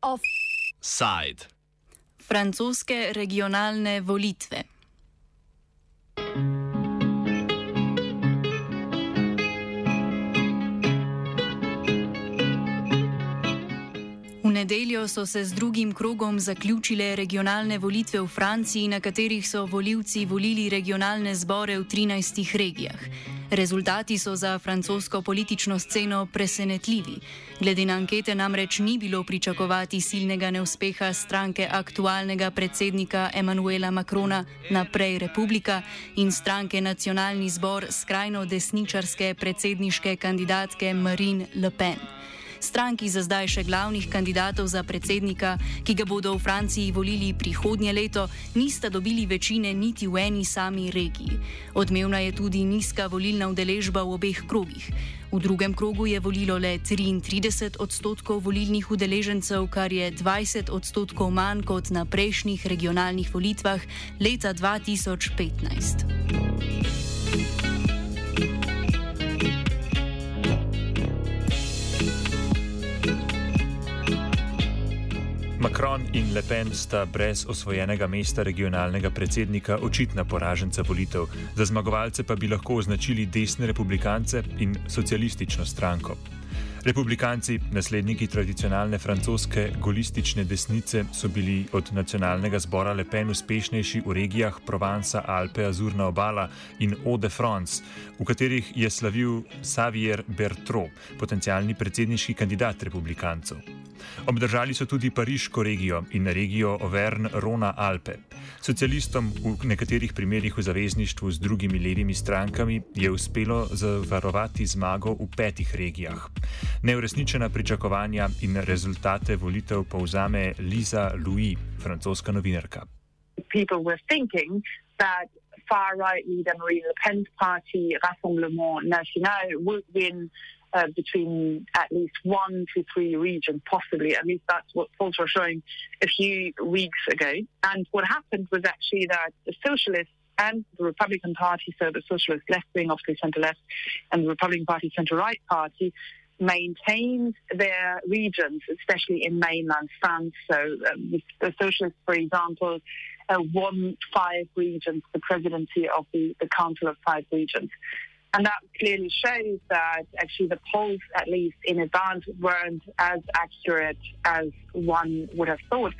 Offside. Francoske regionalne volitve. Nedeljo so se z drugim krogom zaključile regionalne volitve v Franciji, na katerih so voljivci volili regionalne zbore v 13 regijah. Rezultati so za francosko politično sceno presenetljivi. Glede na ankete namreč ni bilo pričakovati silnega neuspeha stranke aktualnega predsednika Emmanuela Macrona naprej Republika in stranke Nacionalni zbor skrajno desničarske predsedniške kandidatke Marine Le Pen stranki za zdaj še glavnih kandidatov za predsednika, ki ga bodo v Franciji volili prihodnje leto, nista dobili večine niti v eni sami regiji. Odmevna je tudi nizka volilna udeležba v obeh krogih. V drugem krogu je volilo le 33 odstotkov volilnih udeležencev, kar je 20 odstotkov manj kot na prejšnjih regionalnih volitvah leta 2015. Macron in Le Pen sta brez osvojenega mesta regionalnega predsednika očitna poraženca volitev, za zmagovalce pa bi lahko označili desne republikance in socialistično stranko. Republikanci, nasledniki tradicionalne francoske golistične desnice, so bili od nacionalnega zbora Le Pen uspešnejši v regijah Provence, Alpe, Azurna obala in Eau-de-France, v katerih je slavil Xavier Bertrand, potencialni predsedniški kandidat republikancev. Obdržali so tudi pariško regijo in regijo Auvergne-Rhône-Alpe. Socialistom v nekaterih primerjih v zavezništvu z drugimi levimi strankami je uspelo zavarovati zmago v petih regijah. Neurešničena pričakovanja in rezultate volitev povzame Liza Louis, francoska novinarka. Far right leader Marine Le Pen's party, Rassemblement National, would win uh, between at least one to three regions, possibly. At least that's what polls were showing a few weeks ago. And what happened was actually that the Socialists and the Republican Party, so the Socialist left wing, obviously centre left, and the Republican Party centre right party, maintained their regions, especially in mainland France. So um, the Socialists, for example, uh, won five regions, the presidency of the, the Council of Five Regions. And that clearly shows that actually the polls, at least in advance, weren't as accurate as one would have thought.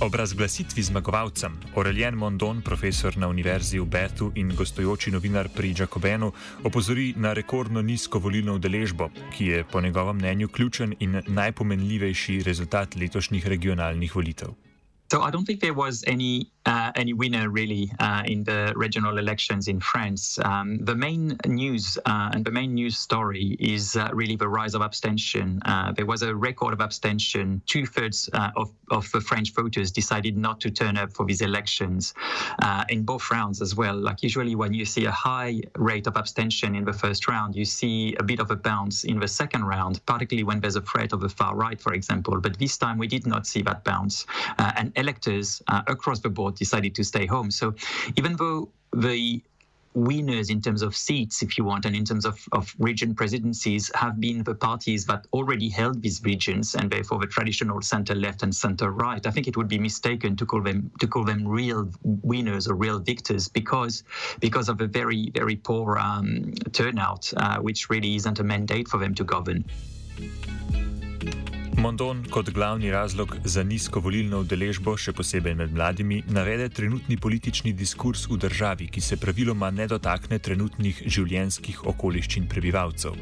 Ob razglasitvi zmagovalcem, Aurelien Mondon, profesor na Univerzi v Bertu in gostujoči novinar pri Jacobenu, opozori na rekordno nizko volilno udeležbo, ki je po njegovem mnenju ključen in najpomenljivejši rezultat letošnjih regionalnih volitev. So I don't think there was any uh, any winner really uh, in the regional elections in France. Um, the main news uh, and the main news story is uh, really the rise of abstention. Uh, there was a record of abstention. Two thirds uh, of of the French voters decided not to turn up for these elections in both rounds as well. Like usually, when you see a high rate of abstention in the first round, you see a bit of a bounce in the second round, particularly when there's a threat of the far right, for example. But this time we did not see that bounce, and electors across the board decided to stay home. So even though the winners in terms of seats, if you want, and in terms of, of region presidencies have been the parties that already held these regions and therefore the traditional center left and center right. I think it would be mistaken to call them to call them real winners or real victors because because of a very very poor um, turnout, uh, which really isn't a mandate for them to govern. Mondon kot glavni razlog za nizko volilno udeležbo, še posebej med mladimi, navede trenutni politični diskurs v državi, ki se praviloma ne dotakne trenutnih življenjskih okoliščin prebivalcev.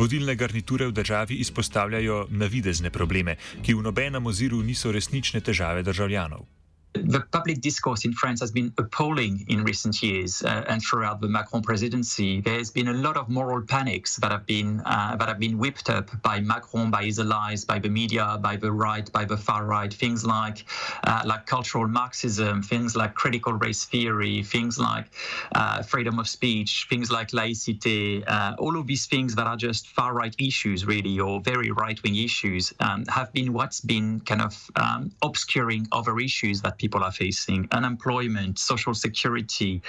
Vodilne garniture v državi izpostavljajo navidezne probleme, ki v nobenem oziru niso resnične težave državljanov. The public discourse in France has been appalling in recent years, uh, and throughout the Macron presidency, there's been a lot of moral panics that have been uh, that have been whipped up by Macron, by his allies, by the media, by the right, by the far right. Things like uh, like cultural Marxism, things like critical race theory, things like uh, freedom of speech, things like laïcité. Uh, all of these things that are just far right issues, really, or very right wing issues, um, have been what's been kind of um, obscuring other issues that people are facing unemployment, social security,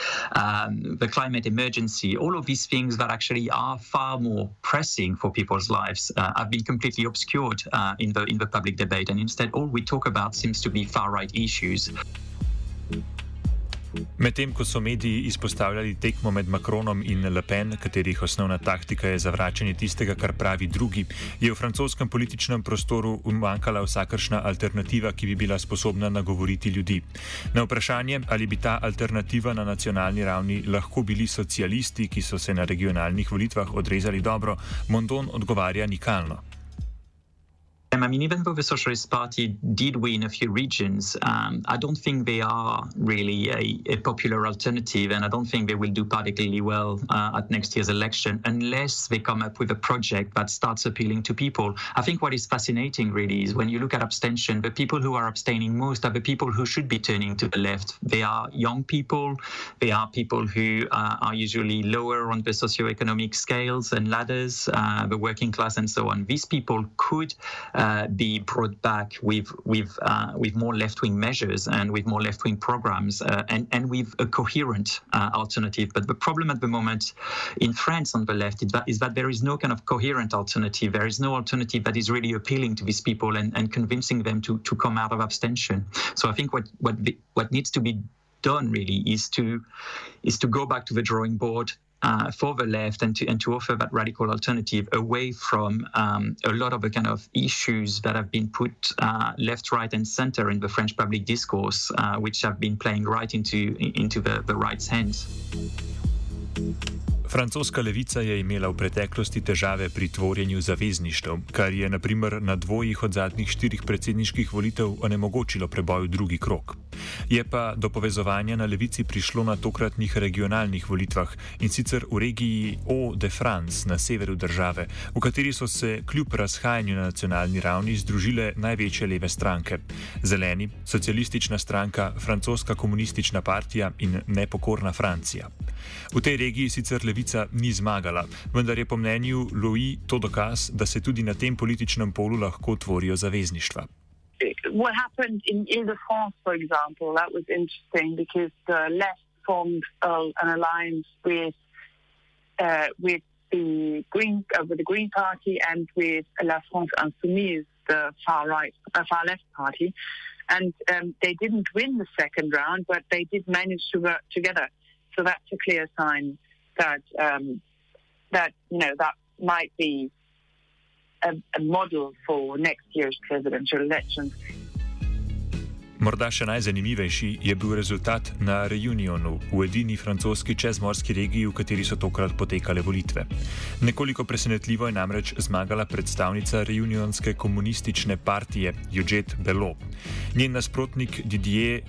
um, the climate emergency, all of these things that actually are far more pressing for people's lives uh, have been completely obscured uh, in, the, in the public debate. And instead, all we talk about seems to be far right issues. Medtem ko so mediji izpostavljali tekmo med Macronom in Le Pen, katerih osnovna taktika je zavračanje tistega, kar pravi drugi, je v francoskem političnem prostoru umankala vsakršna alternativa, ki bi bila sposobna nagovoriti ljudi. Na vprašanje, ali bi ta alternativa na nacionalni ravni lahko bili socialisti, ki so se na regionalnih volitvah odrezali dobro, Mondon odgovarja nikalno. I mean, even though the Socialist Party did win a few regions, um, I don't think they are really a, a, popular alternative, and I don't think they will do particularly well uh, at next year's election unless they come up with a project that starts appealing to people. I think what is fascinating really is when you look at abstention, the people who are abstaining most are the people who should be turning to the left. They are young people, they are people who uh, are usually lower on the socioeconomic scales and ladders, uh, the working class, and so on. These people could. Uh, be brought back with with uh, with more left wing measures and with more left wing programs uh, and and with a coherent alternative. But the problem at the moment in France on the left is that, is that there is no kind of coherent alternative. There is no alternative that is really appealing to these people and, and convincing them to to come out of abstention. So I think what what the, what needs to be done really is to is to go back to the drawing board uh, for the left and to, and to offer that radical alternative away from um, a lot of the kind of issues that have been put uh, left, right, and center in the French public discourse, uh, which have been playing right into, into the, the right's hands. Francoska levica je imela v preteklosti težave pri tvorjenju zavezništev, kar je naprimer na dvojih od zadnjih štirih predsedniških volitev onemogočilo preboj v drugi krok. Je pa do povezovanja na levici prišlo na tokratnih regionalnih volitvah in sicer v regiji Eau-de-France na severu države, v kateri so se kljub razhajanju na nacionalni ravni združile največje leve stranke: Zeleni, socialistična stranka, francoska komunistična partija in nepokorna Francija. V tej regiji sicer levica ni zmagala, vendar je po mnenju Louis to dokaz, da se tudi na tem političnem polu lahko tvorijo zavezništva. What happened in Ile-de-France, for example, that was interesting because the left formed uh, an alliance with uh, with the Green uh, with the Green Party and with La France Insoumise, the far right, uh, far left party, and um, they didn't win the second round, but they did manage to work together. So that's a clear sign that um, that you know that might be a, a model for next year's presidential elections. Morda še najzanimivejši je bil rezultat na Reunionu, v edini francoski čezmorski regiji, v kateri so tokrat potekale volitve. Nekoliko presenetljivo je namreč zmagala predstavnica Reunionske komunistične partije Juget Belo. Njen nasprotnik Didier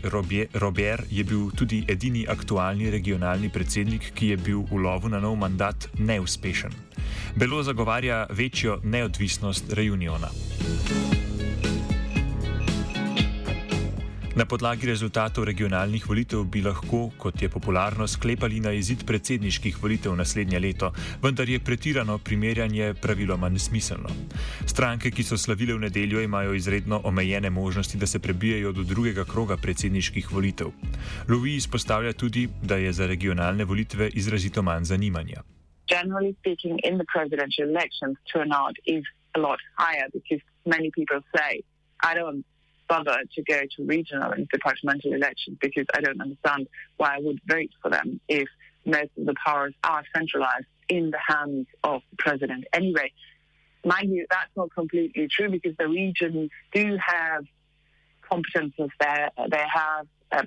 Robert je bil tudi edini aktualni regionalni predsednik, ki je bil v lovu na nov mandat neuspešen. Belo zagovarja večjo neodvisnost Reuniona. Na podlagi rezultatov regionalnih volitev bi lahko, kot je popularno, sklepali na izid predsedniških volitev naslednje leto, vendar je pretirano primerjanje praviloma nesmiselno. Stranke, ki so slavile v nedeljo, imajo izredno omejene možnosti, da se prebijajo do drugega kroga predsedniških volitev. Louis izpostavlja tudi, da je za regionalne volitve izrazito manj zanimanja. Generally speaking, in the presidential elections, turnout is a lot higher because many people say, I don't bother to go to regional and departmental elections because I don't understand why I would vote for them if most of the powers are centralized in the hands of the president. Anyway, mind you, that's not completely true because the regions do have competences there. They have uh,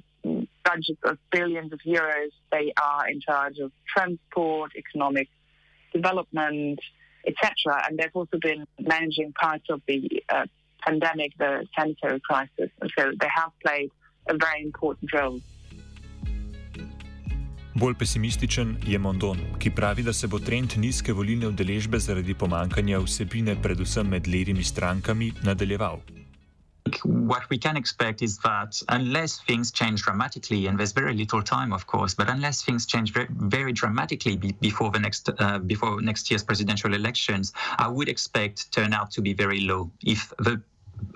budgets of billions of euros. They are in charge of transport, economic development, etc. And they've also been managing parts of the uh, pandemic, the sanitary crisis. And so they have played a very important role. Bolj pesimističen je Mondon, ki pravi, da se bo trend nizke volilne udeležbe zaradi pomankanja vsebine, predvsem med levimi strankami, nadaljeval. What we can expect is that unless things change dramatically, and there's very little time, of course, but unless things change very, very dramatically be, before the next uh, before next year's presidential elections, I would expect turnout to be very low. If the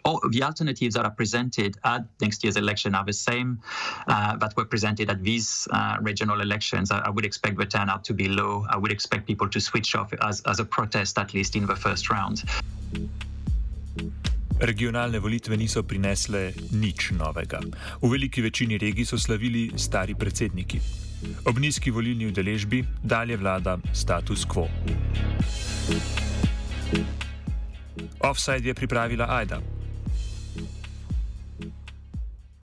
all the alternatives that are presented at next year's election are the same uh, that were presented at these uh, regional elections. I, I, would expect the turnout to be low. I would expect people to switch off as, as a protest, at least in the first round. Regionalne volitve niso prinesle nič novega. V veliki večini regij so slavili stari predsedniki. Ob nizki volilni udeležbi dalje vlada status quo. Offside je pripravila Aida.